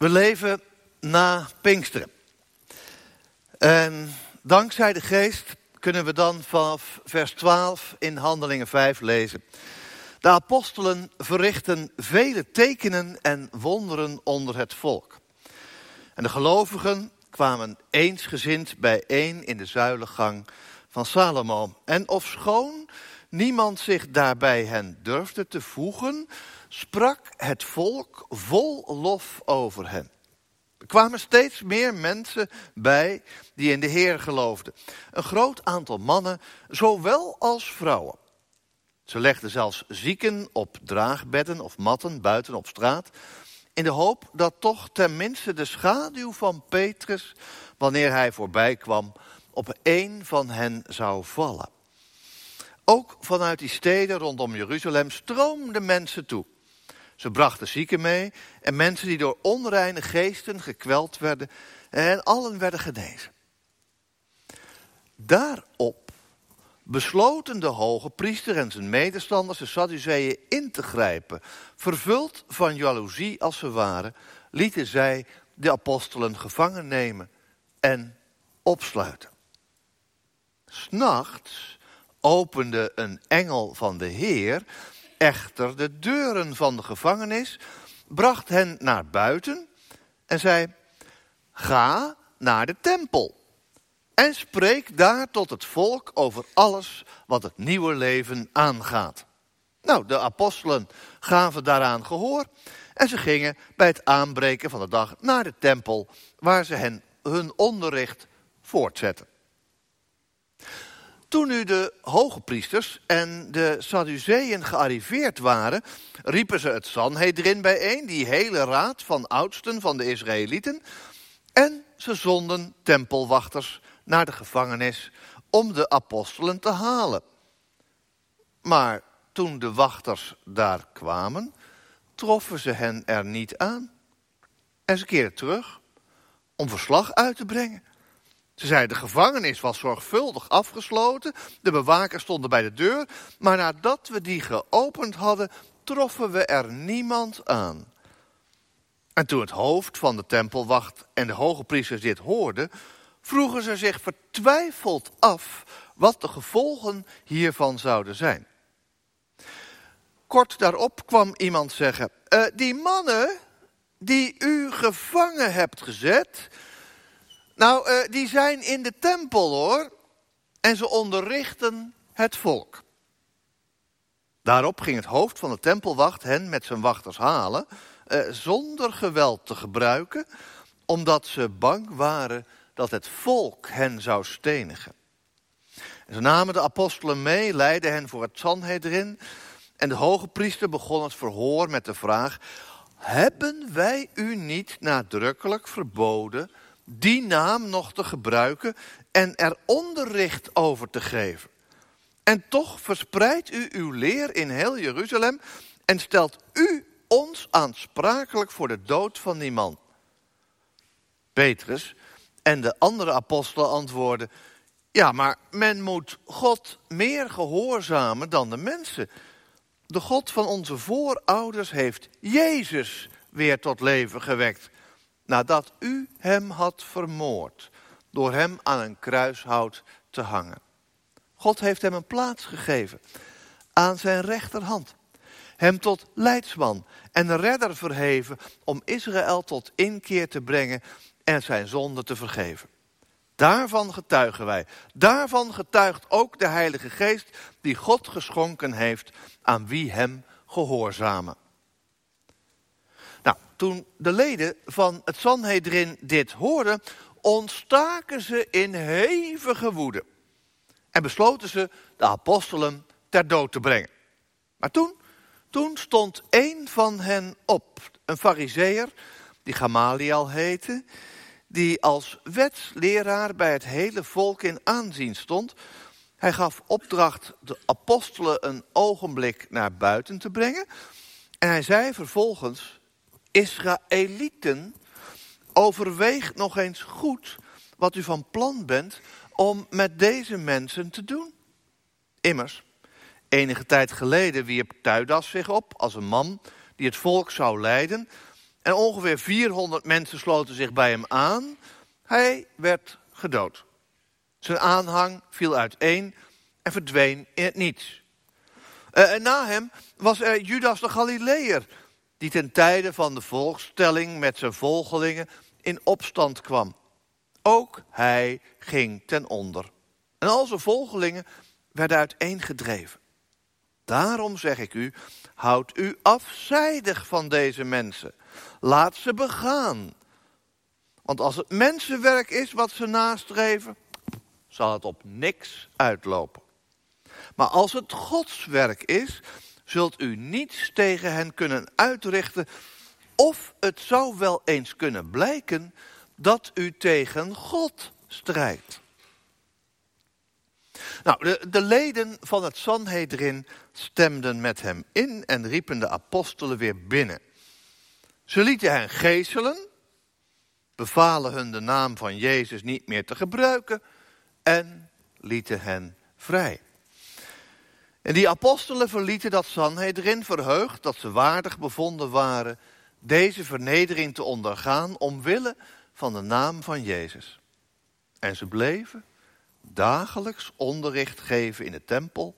We leven na Pinksteren. En dankzij de geest kunnen we dan vanaf vers 12 in Handelingen 5 lezen. De apostelen verrichten vele tekenen en wonderen onder het volk. En de gelovigen kwamen eensgezind bijeen in de zuilengang van Salomo. En ofschoon niemand zich daarbij hen durfde te voegen, sprak het volk vol lof over hen. Er kwamen steeds meer mensen bij die in de Heer geloofden. Een groot aantal mannen, zowel als vrouwen. Ze legden zelfs zieken op draagbedden of matten buiten op straat, in de hoop dat toch tenminste de schaduw van Petrus, wanneer hij voorbij kwam, op een van hen zou vallen. Ook vanuit die steden rondom Jeruzalem stroomden mensen toe. Ze brachten zieken mee en mensen die door onreine geesten gekweld werden en allen werden genezen. Daarop besloten de hoge priester en zijn medestanders de Sadduceeën in te grijpen. Vervuld van jaloezie als ze waren, lieten zij de apostelen gevangen nemen en opsluiten. S'nachts opende een engel van de Heer echter de deuren van de gevangenis, bracht hen naar buiten en zei: Ga naar de tempel en spreek daar tot het volk over alles wat het nieuwe leven aangaat. Nou, de apostelen gaven daaraan gehoor en ze gingen bij het aanbreken van de dag naar de tempel, waar ze hen hun onderricht voortzetten. Toen nu de hoge priesters en de Sadduceeën gearriveerd waren, riepen ze het Sanhedrin bijeen, die hele raad van oudsten van de Israëlieten, en ze zonden tempelwachters naar de gevangenis om de apostelen te halen. Maar toen de wachters daar kwamen, troffen ze hen er niet aan. En ze keerden terug om verslag uit te brengen. Ze zei, de gevangenis was zorgvuldig afgesloten, de bewakers stonden bij de deur, maar nadat we die geopend hadden, troffen we er niemand aan. En toen het hoofd van de tempelwacht en de hoge priesters dit hoorden, vroegen ze zich vertwijfeld af wat de gevolgen hiervan zouden zijn. Kort daarop kwam iemand zeggen, uh, die mannen die u gevangen hebt gezet, nou, uh, die zijn in de tempel hoor. En ze onderrichten het volk. Daarop ging het hoofd van de tempelwacht hen met zijn wachters halen, uh, zonder geweld te gebruiken, omdat ze bang waren dat het volk hen zou stenigen. En ze namen de apostelen mee, leidden hen voor het Sanhedrin, en de hoge priester begon het verhoor met de vraag: Hebben wij u niet nadrukkelijk verboden die naam nog te gebruiken en er onderricht over te geven. En toch verspreidt u uw leer in heel Jeruzalem en stelt u ons aansprakelijk voor de dood van die man. Petrus en de andere apostelen antwoorden: Ja, maar men moet God meer gehoorzamen dan de mensen. De God van onze voorouders heeft Jezus weer tot leven gewekt nadat u hem had vermoord, door hem aan een kruishout te hangen. God heeft hem een plaats gegeven aan zijn rechterhand. Hem tot leidsman en redder verheven om Israël tot inkeer te brengen en zijn zonde te vergeven. Daarvan getuigen wij. Daarvan getuigt ook de Heilige Geest die God geschonken heeft aan wie hem gehoorzamen. Toen de leden van het Sanhedrin dit hoorden, ontstaken ze in hevige woede. En besloten ze de apostelen ter dood te brengen. Maar toen, toen stond een van hen op, een fariseer, die Gamaliel heette, die als wetsleraar bij het hele volk in aanzien stond. Hij gaf opdracht de apostelen een ogenblik naar buiten te brengen. En hij zei vervolgens, Israëlieten, overweeg nog eens goed wat u van plan bent om met deze mensen te doen. Immers, enige tijd geleden wierp Tuidas zich op als een man die het volk zou leiden En ongeveer 400 mensen sloten zich bij hem aan. Hij werd gedood. Zijn aanhang viel uiteen en verdween in het niets. En na hem was er Judas de Galileër, die ten tijde van de volkstelling met zijn volgelingen in opstand kwam. Ook hij ging ten onder. En al zijn volgelingen werden uiteengedreven. Daarom zeg ik u, houd u afzijdig van deze mensen. Laat ze begaan. Want als het mensenwerk is wat ze nastreven, zal het op niks uitlopen. Maar als het Gods werk is, zult u niets tegen hen kunnen uitrichten. Of het zou wel eens kunnen blijken dat u tegen God strijdt. Nou, de, de leden van het Sanhedrin stemden met hem in en riepen de apostelen weer binnen. Ze lieten hen geeselen, bevalen hun de naam van Jezus niet meer te gebruiken en lieten hen vrij. En die apostelen verlieten dat Sanhedrin verheugd dat ze waardig bevonden waren deze vernedering te ondergaan omwille van de naam van Jezus. En ze bleven dagelijks onderricht geven in de tempel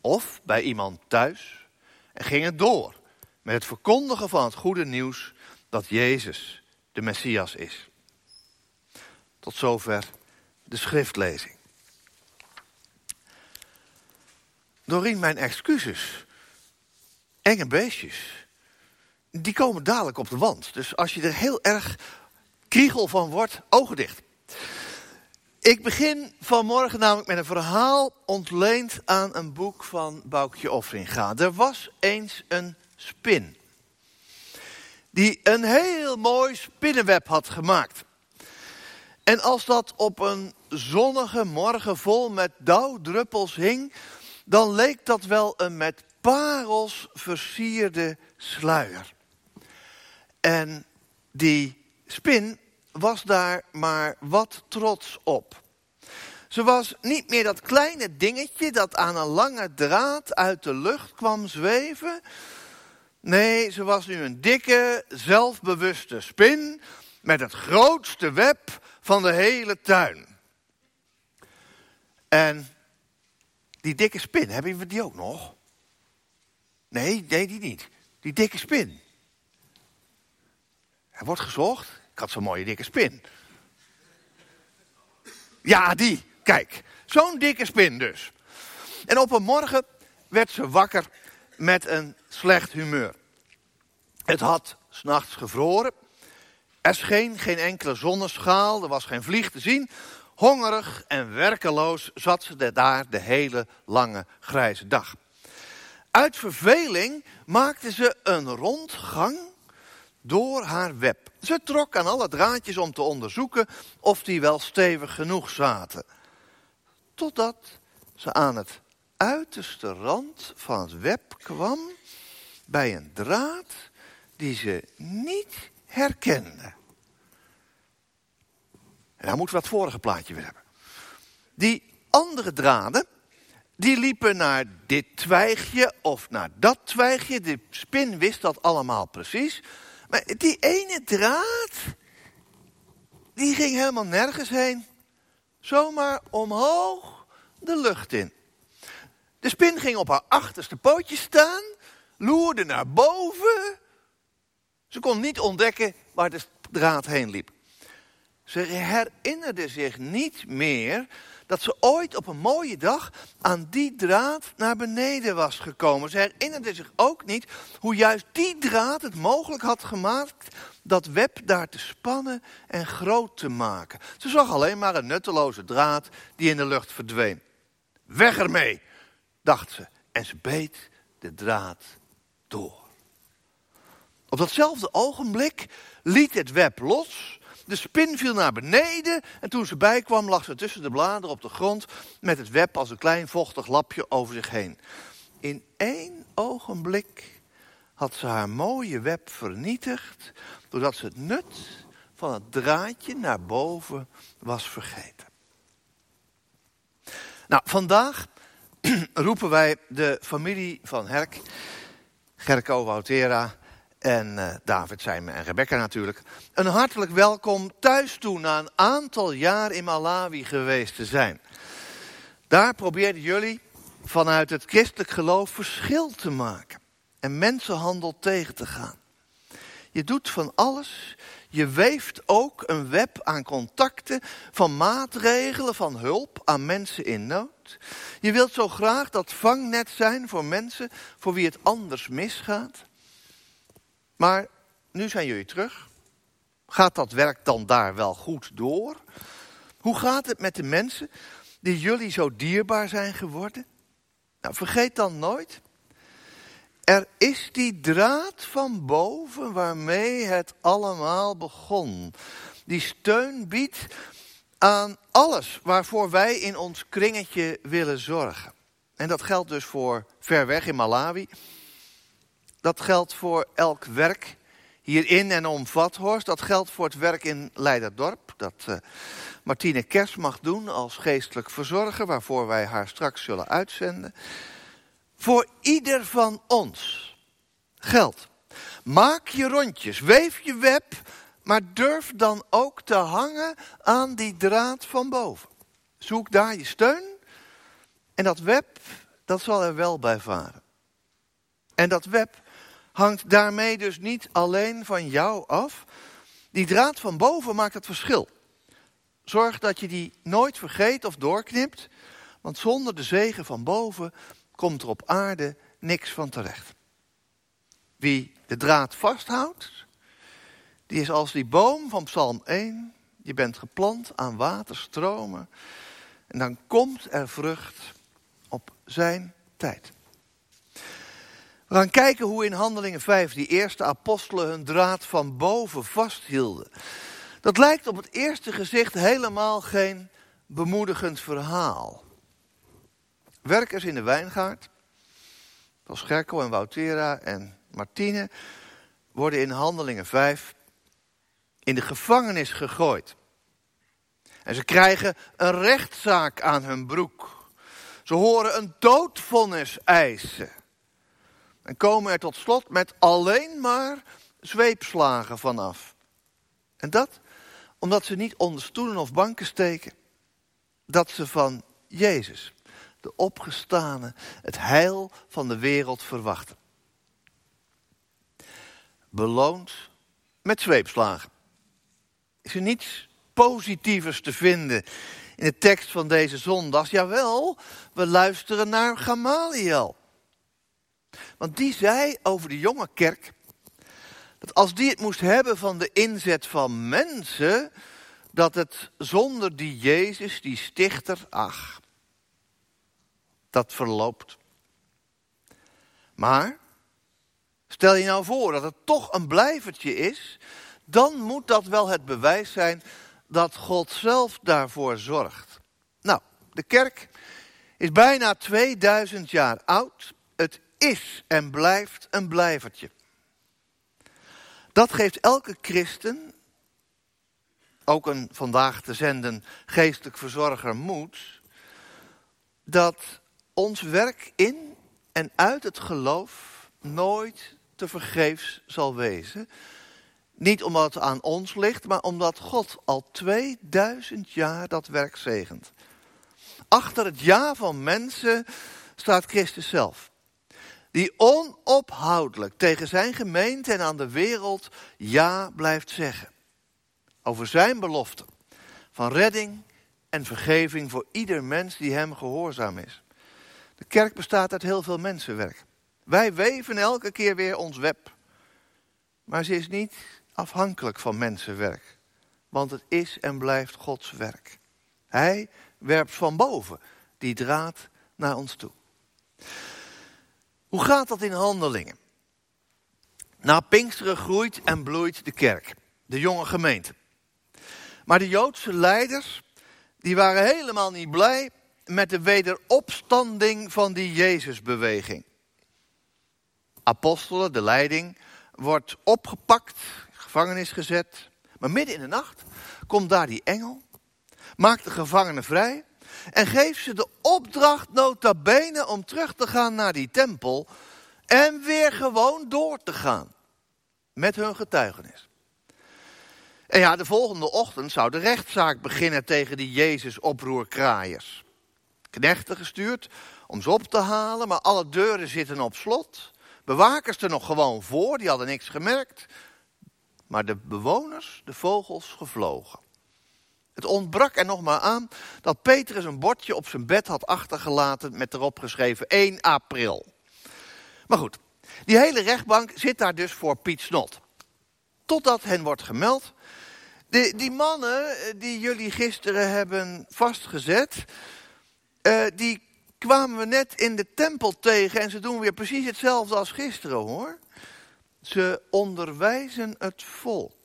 of bij iemand thuis en gingen door met het verkondigen van het goede nieuws dat Jezus de Messias is. Tot zover de schriftlezing. Dorien, mijn excuses. Enge beestjes. Die komen dadelijk op de wand. Dus als je er heel erg kriegel van wordt, ogen dicht. Ik begin vanmorgen namelijk met een verhaal ontleend aan een boek van Boukje Offringa. Er was eens een spin. Die een heel mooi spinnenweb had gemaakt. En als dat op een zonnige morgen vol met dauwdruppels hing, dan leek dat wel een met parels versierde sluier. En die spin was daar maar wat trots op. Ze was niet meer dat kleine dingetje dat aan een lange draad uit de lucht kwam zweven. Nee, ze was nu een dikke, zelfbewuste spin met het grootste web van de hele tuin. En die dikke spin, hebben we die ook nog? Nee, nee, die niet. Die dikke spin. Er wordt gezocht. Ik had zo'n mooie dikke spin. Ja, die. Kijk, zo'n dikke spin dus. En op een morgen werd ze wakker met een slecht humeur. Het had s'nachts gevroren. Er scheen geen enkele zonneschaal, er was geen vlieg te zien. Hongerig en werkeloos zat ze daar de hele lange grijze dag. Uit verveling maakte ze een rondgang door haar web. Ze trok aan alle draadjes om te onderzoeken of die wel stevig genoeg zaten. Totdat ze aan het uiterste rand van het web kwam bij een draad die ze niet herkende. En moeten we het vorige plaatje weer hebben. Die andere draden, die liepen naar dit twijgje of naar dat twijgje. De spin wist dat allemaal precies. Maar die ene draad, die ging helemaal nergens heen. Zomaar omhoog de lucht in. De spin ging op haar achterste pootje staan, loerde naar boven. Ze kon niet ontdekken waar de draad heen liep. Ze herinnerde zich niet meer dat ze ooit op een mooie dag aan die draad naar beneden was gekomen. Ze herinnerde zich ook niet hoe juist die draad het mogelijk had gemaakt dat web daar te spannen en groot te maken. Ze zag alleen maar een nutteloze draad die in de lucht verdween. Weg ermee, dacht ze, en ze beet de draad door. Op datzelfde ogenblik liet het web los de spin viel naar beneden en toen ze bijkwam lag ze tussen de bladeren op de grond met het web als een klein vochtig lapje over zich heen. In één ogenblik had ze haar mooie web vernietigd doordat ze het nut van het draadje naar boven was vergeten. Nou, vandaag roepen wij de familie van Herk, Gerco Woutera, En uh, David, Simon en Rebecca natuurlijk. Een hartelijk welkom thuis toe na een aantal jaar in Malawi geweest te zijn. Daar probeerden jullie vanuit het christelijk geloof verschil te maken. En mensenhandel tegen te gaan. Je doet van alles. Je weeft ook een web aan contacten, van maatregelen, van hulp aan mensen in nood. Je wilt zo graag dat vangnet zijn voor mensen voor wie het anders misgaat. Maar nu zijn jullie terug. Gaat dat werk dan daar wel goed door? Hoe gaat het met de mensen die jullie zo dierbaar zijn geworden? Nou, vergeet dan nooit. Er is die draad van boven waarmee het allemaal begon. Die steun biedt aan alles waarvoor wij in ons kringetje willen zorgen. En dat geldt dus voor ver weg in Malawi, dat geldt voor elk werk hierin en om Vathorst. Dat geldt voor het werk in Leiderdorp. Dat uh, Martine Kers mag doen als geestelijk verzorger. Waarvoor wij haar straks zullen uitzenden. Voor ieder van ons geldt. Maak je rondjes, weef je web. Maar durf dan ook te hangen aan die draad van boven. Zoek daar je steun. En dat web, dat zal er wel bij varen. En dat web hangt daarmee dus niet alleen van jou af. Die draad van boven maakt het verschil. Zorg dat je die nooit vergeet of doorknipt, want zonder de zegen van boven komt er op aarde niks van terecht. Wie de draad vasthoudt, die is als die boom van Psalm 1. Je bent geplant aan waterstromen en dan komt er vrucht op zijn tijd. We gaan kijken hoe in Handelingen 5 die eerste apostelen hun draad van boven vasthielden. Dat lijkt op het eerste gezicht helemaal geen bemoedigend verhaal. Werkers in de wijngaard, zoals Gerko en Woutera en Martine, worden in Handelingen 5 in de gevangenis gegooid. En ze krijgen een rechtszaak aan hun broek. Ze horen een doodvonnis eisen. En komen er tot slot met alleen maar zweepslagen vanaf. En dat omdat ze niet onder stoelen of banken steken. Dat ze van Jezus, de opgestane, het heil van de wereld verwachten. Beloond met zweepslagen. Is er niets positievers te vinden in de tekst van deze zondag? Jawel, we luisteren naar Gamaliel. Want die zei over de jonge kerk dat als die het moest hebben van de inzet van mensen, dat het zonder die Jezus, die stichter, ach, dat verloopt. Maar, stel je nou voor dat het toch een blijvertje is, dan moet dat wel het bewijs zijn dat God zelf daarvoor zorgt. Nou, de kerk is bijna 2000 jaar oud. Is en blijft een blijvertje. Dat geeft elke christen, ook een vandaag te zenden geestelijk verzorger, moed. Dat ons werk in en uit het geloof nooit te vergeefs zal wezen. Niet omdat het aan ons ligt, maar omdat God al 2000 jaar dat werk zegent. Achter het ja van mensen staat Christus zelf die onophoudelijk tegen zijn gemeente en aan de wereld ja blijft zeggen. Over zijn belofte van redding en vergeving voor ieder mens die hem gehoorzaam is. De kerk bestaat uit heel veel mensenwerk. Wij weven elke keer weer ons web. Maar ze is niet afhankelijk van mensenwerk. Want het is en blijft Gods werk. Hij werpt van boven die draad naar ons toe. Hoe gaat dat in handelingen? Na Pinksteren groeit en bloeit de kerk, de jonge gemeente. Maar de Joodse leiders, die waren helemaal niet blij met de wederopstanding van die Jezusbeweging. Apostelen, de leiding, wordt opgepakt, gevangenis gezet. Maar midden in de nacht komt daar die engel, maakt de gevangenen vrij en geeft ze de opdracht nota bene om terug te gaan naar die tempel en weer gewoon door te gaan. met hun getuigenis. En ja, de volgende ochtend zou de rechtszaak beginnen tegen die Jezus-oproerkraaiers. Knechten gestuurd om ze op te halen, maar alle deuren zitten op slot. Bewakers er nog gewoon voor, die hadden niks gemerkt. Maar de bewoners, de vogels, gevlogen. Het ontbrak er nog maar aan dat Petrus een bordje op zijn bed had achtergelaten met erop geschreven 1 april. Maar goed, die hele rechtbank zit daar dus voor Piet Snot. Totdat hen wordt gemeld. De, die mannen eh, die jullie gisteren hebben vastgezet, uh, die kwamen we net in de tempel tegen en ze doen weer precies hetzelfde als gisteren hoor. Ze onderwijzen het volk.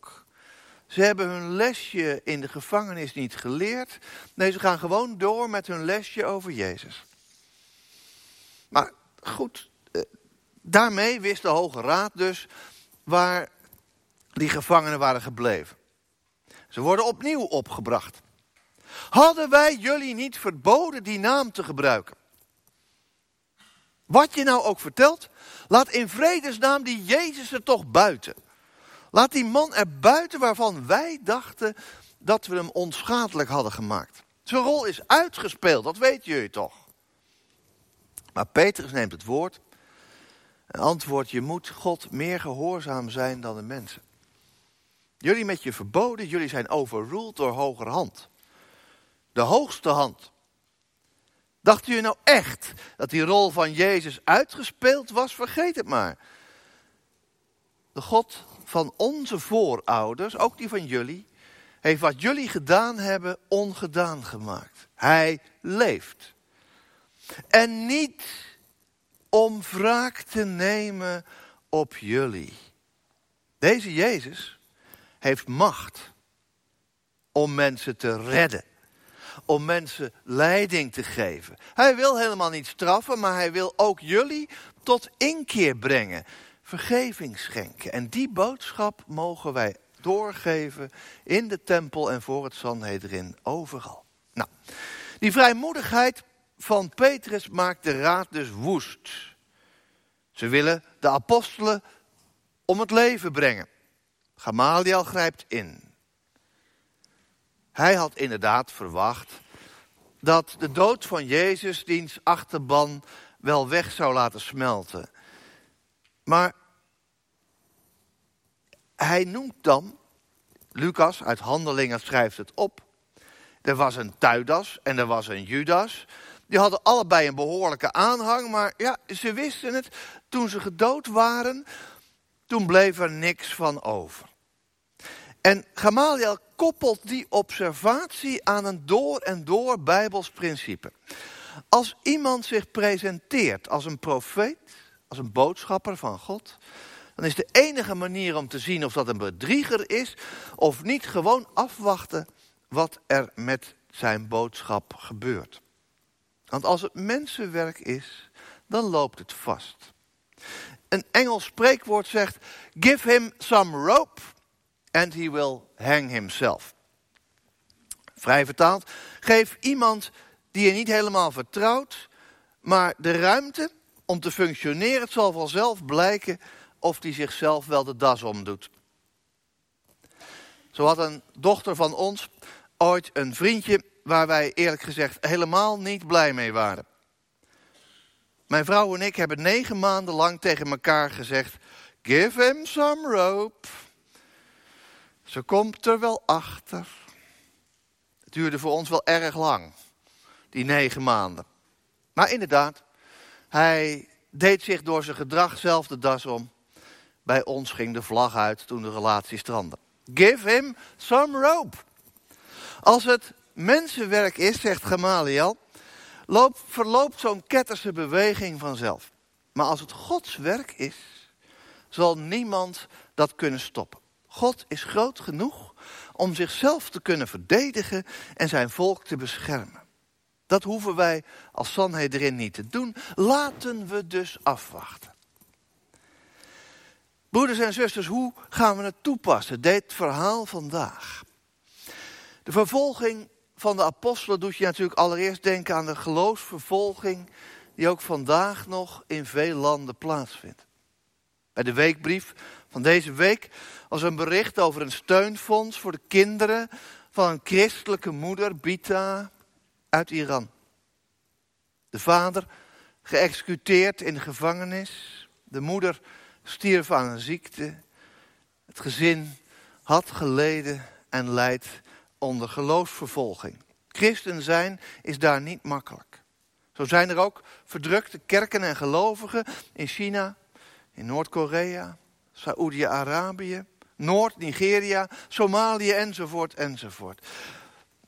Ze hebben hun lesje in de gevangenis niet geleerd. Nee, ze gaan gewoon door met hun lesje over Jezus. Maar goed, eh, daarmee wist de Hoge Raad dus waar die gevangenen waren gebleven. Ze worden opnieuw opgebracht. Hadden wij jullie niet verboden die naam te gebruiken? Wat je nou ook vertelt, laat in vredesnaam die Jezus er toch buiten. Laat die man er buiten waarvan wij dachten dat we hem onschadelijk hadden gemaakt. Zijn rol is uitgespeeld, dat weten jullie toch. Maar Petrus neemt het woord en antwoordt, je moet God meer gehoorzaam zijn dan de mensen. Jullie met je verboden, jullie zijn overruled door hoger hand. De hoogste hand. Dacht u nou echt dat die rol van Jezus uitgespeeld was? Vergeet het maar. De God van onze voorouders, ook die van jullie, heeft wat jullie gedaan hebben ongedaan gemaakt. Hij leeft. En niet om wraak te nemen op jullie. Deze Jezus heeft macht om mensen te redden om mensen leiding te geven. Hij wil helemaal niet straffen, maar hij wil ook jullie tot inkeer brengen. Vergeving schenken. En die boodschap mogen wij doorgeven in de tempel en voor het Sanhedrin overal. Nou, die vrijmoedigheid van Petrus maakt de raad dus woest. Ze willen de apostelen om het leven brengen. Gamaliel grijpt in. Hij had inderdaad verwacht dat de dood van Jezus diens achterban wel weg zou laten smelten. Maar hij noemt dan, Lucas uit Handelingen schrijft het op, er was een Tuidas en er was een Judas. Die hadden allebei een behoorlijke aanhang, maar ja, ze wisten het. Toen ze gedood waren, toen bleef er niks van over. En Gamaliel koppelt die observatie aan een door en door Bijbels principe. Als iemand zich presenteert als een profeet, als een boodschapper van God, dan is de enige manier om te zien of dat een bedrieger is of niet gewoon afwachten wat er met zijn boodschap gebeurt. Want als het mensenwerk is, dan loopt het vast. Een Engels spreekwoord zegt: Give him some rope and he will hang himself. Vrij vertaald, geef iemand die je niet helemaal vertrouwt, maar de ruimte om te functioneren. Het zal vanzelf blijken of die zichzelf wel de das omdoet. Zo had een dochter van ons ooit een vriendje waar wij eerlijk gezegd helemaal niet blij mee waren. Mijn vrouw en ik hebben negen maanden lang tegen elkaar gezegd: Give him some rope. Ze komt er wel achter. Het duurde voor ons wel erg lang, die negen maanden. Maar inderdaad, hij deed zich door zijn gedrag zelf de das om. Bij ons ging de vlag uit toen de relatie strandde. Give him some rope. Als het mensenwerk is, zegt Gamaliel, loopt, verloopt zo'n ketterse beweging vanzelf. Maar als het Gods werk is, zal niemand dat kunnen stoppen. God is groot genoeg om zichzelf te kunnen verdedigen en zijn volk te beschermen. Dat hoeven wij als Sanhedrin niet te doen. Laten we dus afwachten. Broeders en zusters, hoe gaan we het toepassen, dit verhaal vandaag? De vervolging van de apostelen doet je natuurlijk allereerst denken aan de geloofsvervolging die ook vandaag nog in veel landen plaatsvindt. Bij de weekbrief Van deze week was een bericht over een steunfonds voor de kinderen van een christelijke moeder, Bita, uit Iran. De vader geëxecuteerd in de gevangenis. De moeder stierf aan een ziekte. Het gezin had geleden en leidt onder geloofsvervolging. Christen zijn is daar niet makkelijk. Zo zijn er ook verdrukte kerken en gelovigen in China, in Noord-Korea, Saoedi-Arabië, Noord-Nigeria, Somalië enzovoort enzovoort.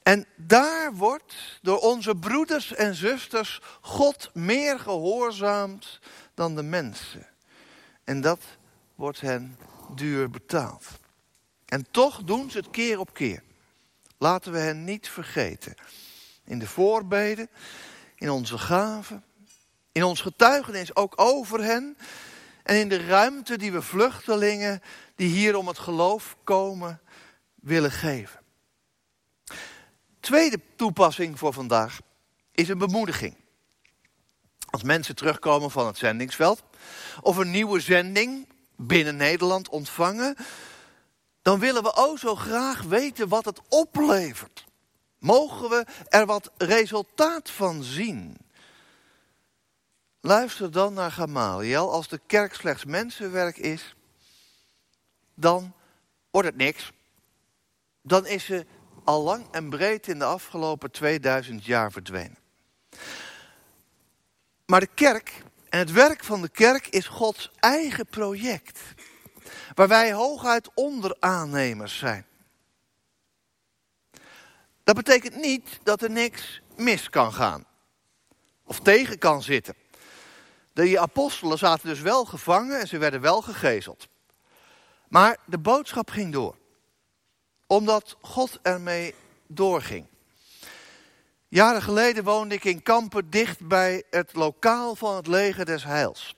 En daar wordt door onze broeders en zusters God meer gehoorzaamd dan de mensen. En dat wordt hen duur betaald. En toch doen ze het keer op keer. Laten we hen niet vergeten. In de voorbeden, in onze gaven, in ons getuigenis ook over hen. En in de ruimte die we vluchtelingen die hier om het geloof komen willen geven. Tweede toepassing voor vandaag is een bemoediging. Als mensen terugkomen van het zendingsveld of een nieuwe zending binnen Nederland ontvangen, dan willen we ook zo graag weten wat het oplevert. Mogen we er wat resultaat van zien? Luister dan naar Gamaliel. Als de kerk slechts mensenwerk is, dan wordt het niks. Dan is ze al lang en breed in de afgelopen 2000 jaar verdwenen. Maar de kerk en het werk van de kerk is Gods eigen project. Waar wij hooguit onderaannemers zijn. Dat betekent niet dat er niks mis kan gaan. Of tegen kan zitten. De apostelen zaten dus wel gevangen en ze werden wel gegezeld. Maar de boodschap ging door. Omdat God ermee doorging. Jaren geleden woonde ik in Kampen dicht bij het lokaal van het leger des Heils.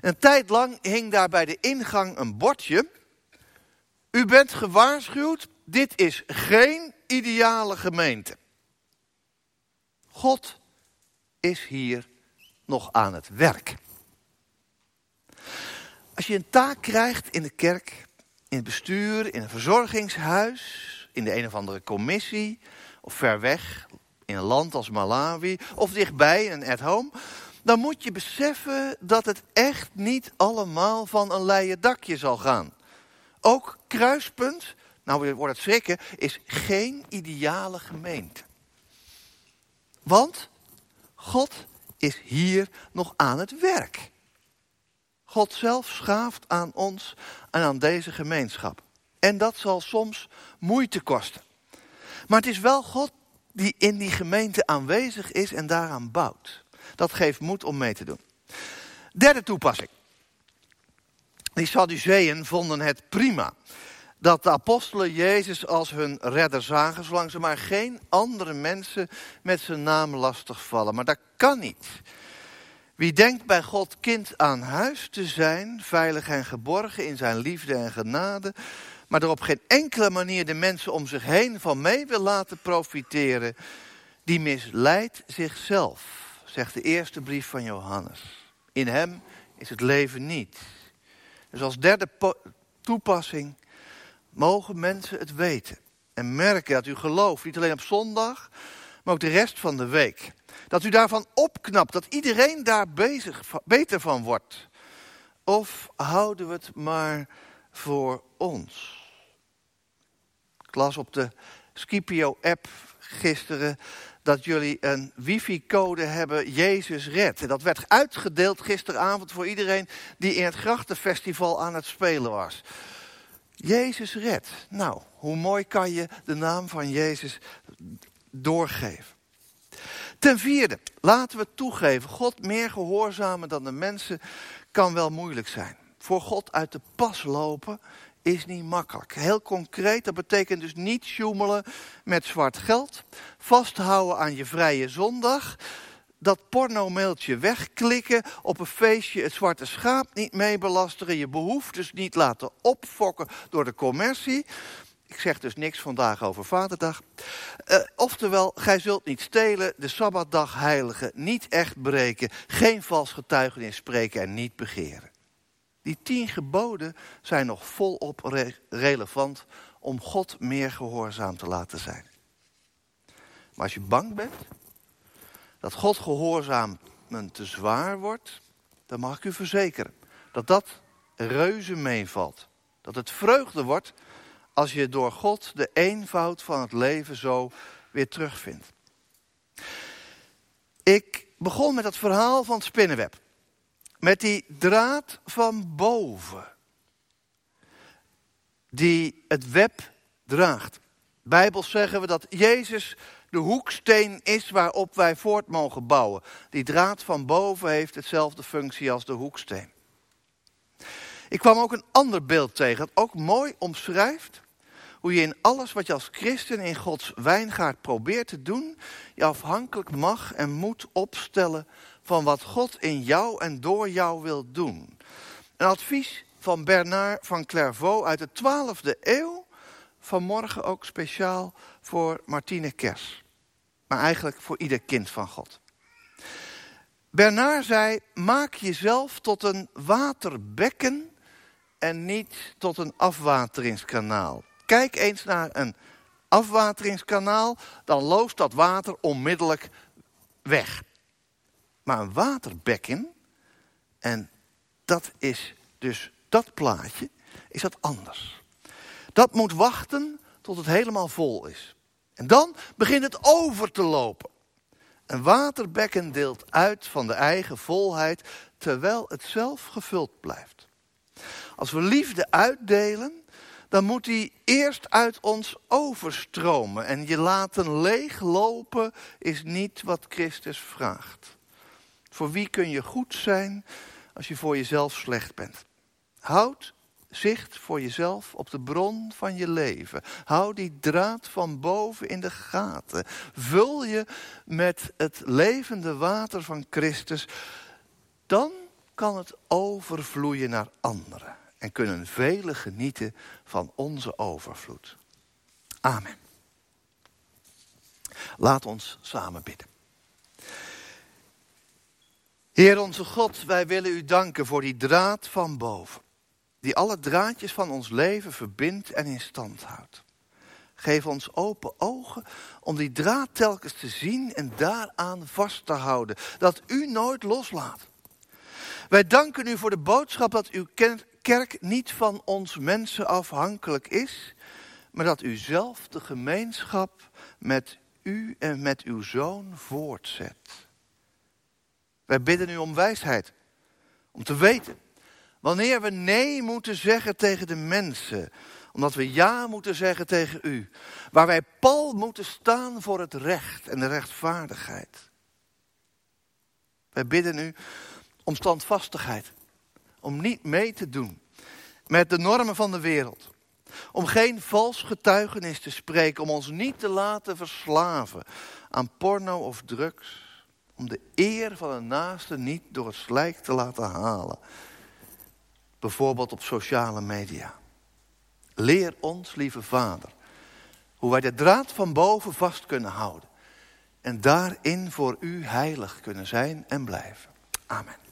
Een tijd lang hing daar bij de ingang een bordje. U bent gewaarschuwd, dit is geen ideale gemeente. God is hier nog aan het werk. Als je een taak krijgt in de kerk, in het bestuur, in een verzorgingshuis, in de een of andere commissie, of ver weg, in een land als Malawi, of dichtbij, een at home, dan moet je beseffen dat het echt niet allemaal van een leien dakje zal gaan. Ook kruispunt, nou wordt het schrikken, is geen ideale gemeente. Want God is hier nog aan het werk. God zelf schaaft aan ons en aan deze gemeenschap. En dat zal soms moeite kosten. Maar het is wel God die in die gemeente aanwezig is en daaraan bouwt. Dat geeft moed om mee te doen. Derde toepassing. Die Sadduceeën vonden het prima dat de apostelen Jezus als hun redder zagen, zolang ze maar geen andere mensen met zijn naam lastigvallen. Maar dat kan niet. Wie denkt bij God kind aan huis te zijn, veilig en geborgen in zijn liefde en genade, maar er op geen enkele manier de mensen om zich heen van mee wil laten profiteren, die misleidt zichzelf, zegt de eerste brief van Johannes. In hem is het leven niet. Dus als derde toepassing mogen mensen het weten en merken dat u gelooft, niet alleen op zondag, maar ook de rest van de week. Dat u daarvan opknapt, dat iedereen daar bezig, beter van wordt. Of houden we het maar voor ons? Las op de Scipio-app gisteren dat jullie een wifi-code hebben, Jezus Red. Dat werd uitgedeeld gisteravond voor iedereen die in het Grachtenfestival aan het spelen was. Jezus Red. Nou, hoe mooi kan je de naam van Jezus doorgeven. Ten vierde, laten we toegeven, God meer gehoorzamen dan de mensen kan wel moeilijk zijn. Voor God uit de pas lopen is niet makkelijk. Heel concreet, dat betekent dus niet sjoemelen met zwart geld, vasthouden aan je vrije zondag, dat porno-mailtje wegklikken, op een feestje het zwarte schaap niet meebelasteren, je behoeftes niet laten opfokken door de commercie. Ik zeg dus niks vandaag over Vaderdag. Uh, oftewel, gij zult niet stelen, de Sabbatdag heiligen, niet echt breken, geen vals getuigenis spreken en niet begeren. Die tien geboden zijn nog volop relevant om God meer gehoorzaam te laten zijn. Maar als je bang bent dat God gehoorzaam te zwaar wordt, dan mag ik u verzekeren dat dat reuze meevalt. Dat het vreugde wordt als je door God de eenvoud van het leven zo weer terugvindt. Ik begon met het verhaal van het spinnenweb. Met die draad van boven. Die het web draagt. Bijbels zeggen we dat Jezus de hoeksteen is waarop wij voort mogen bouwen. Die draad van boven heeft hetzelfde functie als de hoeksteen. Ik kwam ook een ander beeld tegen dat ook mooi omschrijft hoe je in alles wat je als christen in Gods wijngaard probeert te doen, je afhankelijk mag en moet opstellen van wat God in jou en door jou wil doen. Een advies van Bernard van Clairvaux uit de 12e eeuw, vanmorgen ook speciaal voor Martine Kers. Maar eigenlijk voor ieder kind van God. Bernard zei: maak jezelf tot een waterbekken en niet tot een afwateringskanaal. Kijk eens naar een afwateringskanaal, dan loost dat water onmiddellijk weg. Maar een waterbekken, en dat is dus dat plaatje, is dat anders. Dat moet wachten tot het helemaal vol is. En dan begint het over te lopen. Een waterbekken deelt uit van de eigen volheid, terwijl het zelf gevuld blijft. Als we liefde uitdelen, dan moet die eerst uit ons overstromen. En je laten leeglopen is niet wat Christus vraagt. Voor wie kun je goed zijn als je voor jezelf slecht bent? Houd zicht voor jezelf op de bron van je leven. Hou die draad van boven in de gaten. Vul je met het levende water van Christus. Dan kan het overvloeien naar anderen en kunnen velen genieten van onze overvloed. Amen. Laat ons samen bidden. Heer onze God, wij willen u danken voor die draad van boven, die alle draadjes van ons leven verbindt en in stand houdt. Geef ons open ogen om die draad telkens te zien en daaraan vast te houden, dat u nooit loslaat. Wij danken u voor de boodschap dat u kerk niet van ons mensen afhankelijk is, maar dat u zelf de gemeenschap met u en met uw zoon voortzet. Wij bidden u om wijsheid, om te weten wanneer we nee moeten zeggen tegen de mensen, omdat we ja moeten zeggen tegen u, waar wij pal moeten staan voor het recht en de rechtvaardigheid. Wij bidden u om standvastigheid om niet mee te doen met de normen van de wereld. Om geen vals getuigenis te spreken, om ons niet te laten verslaven aan porno of drugs. Om de eer van een naaste niet door het slijk te laten halen. Bijvoorbeeld op sociale media. Leer ons, lieve Vader, hoe wij de draad van boven vast kunnen houden. En daarin voor u heilig kunnen zijn en blijven. Amen.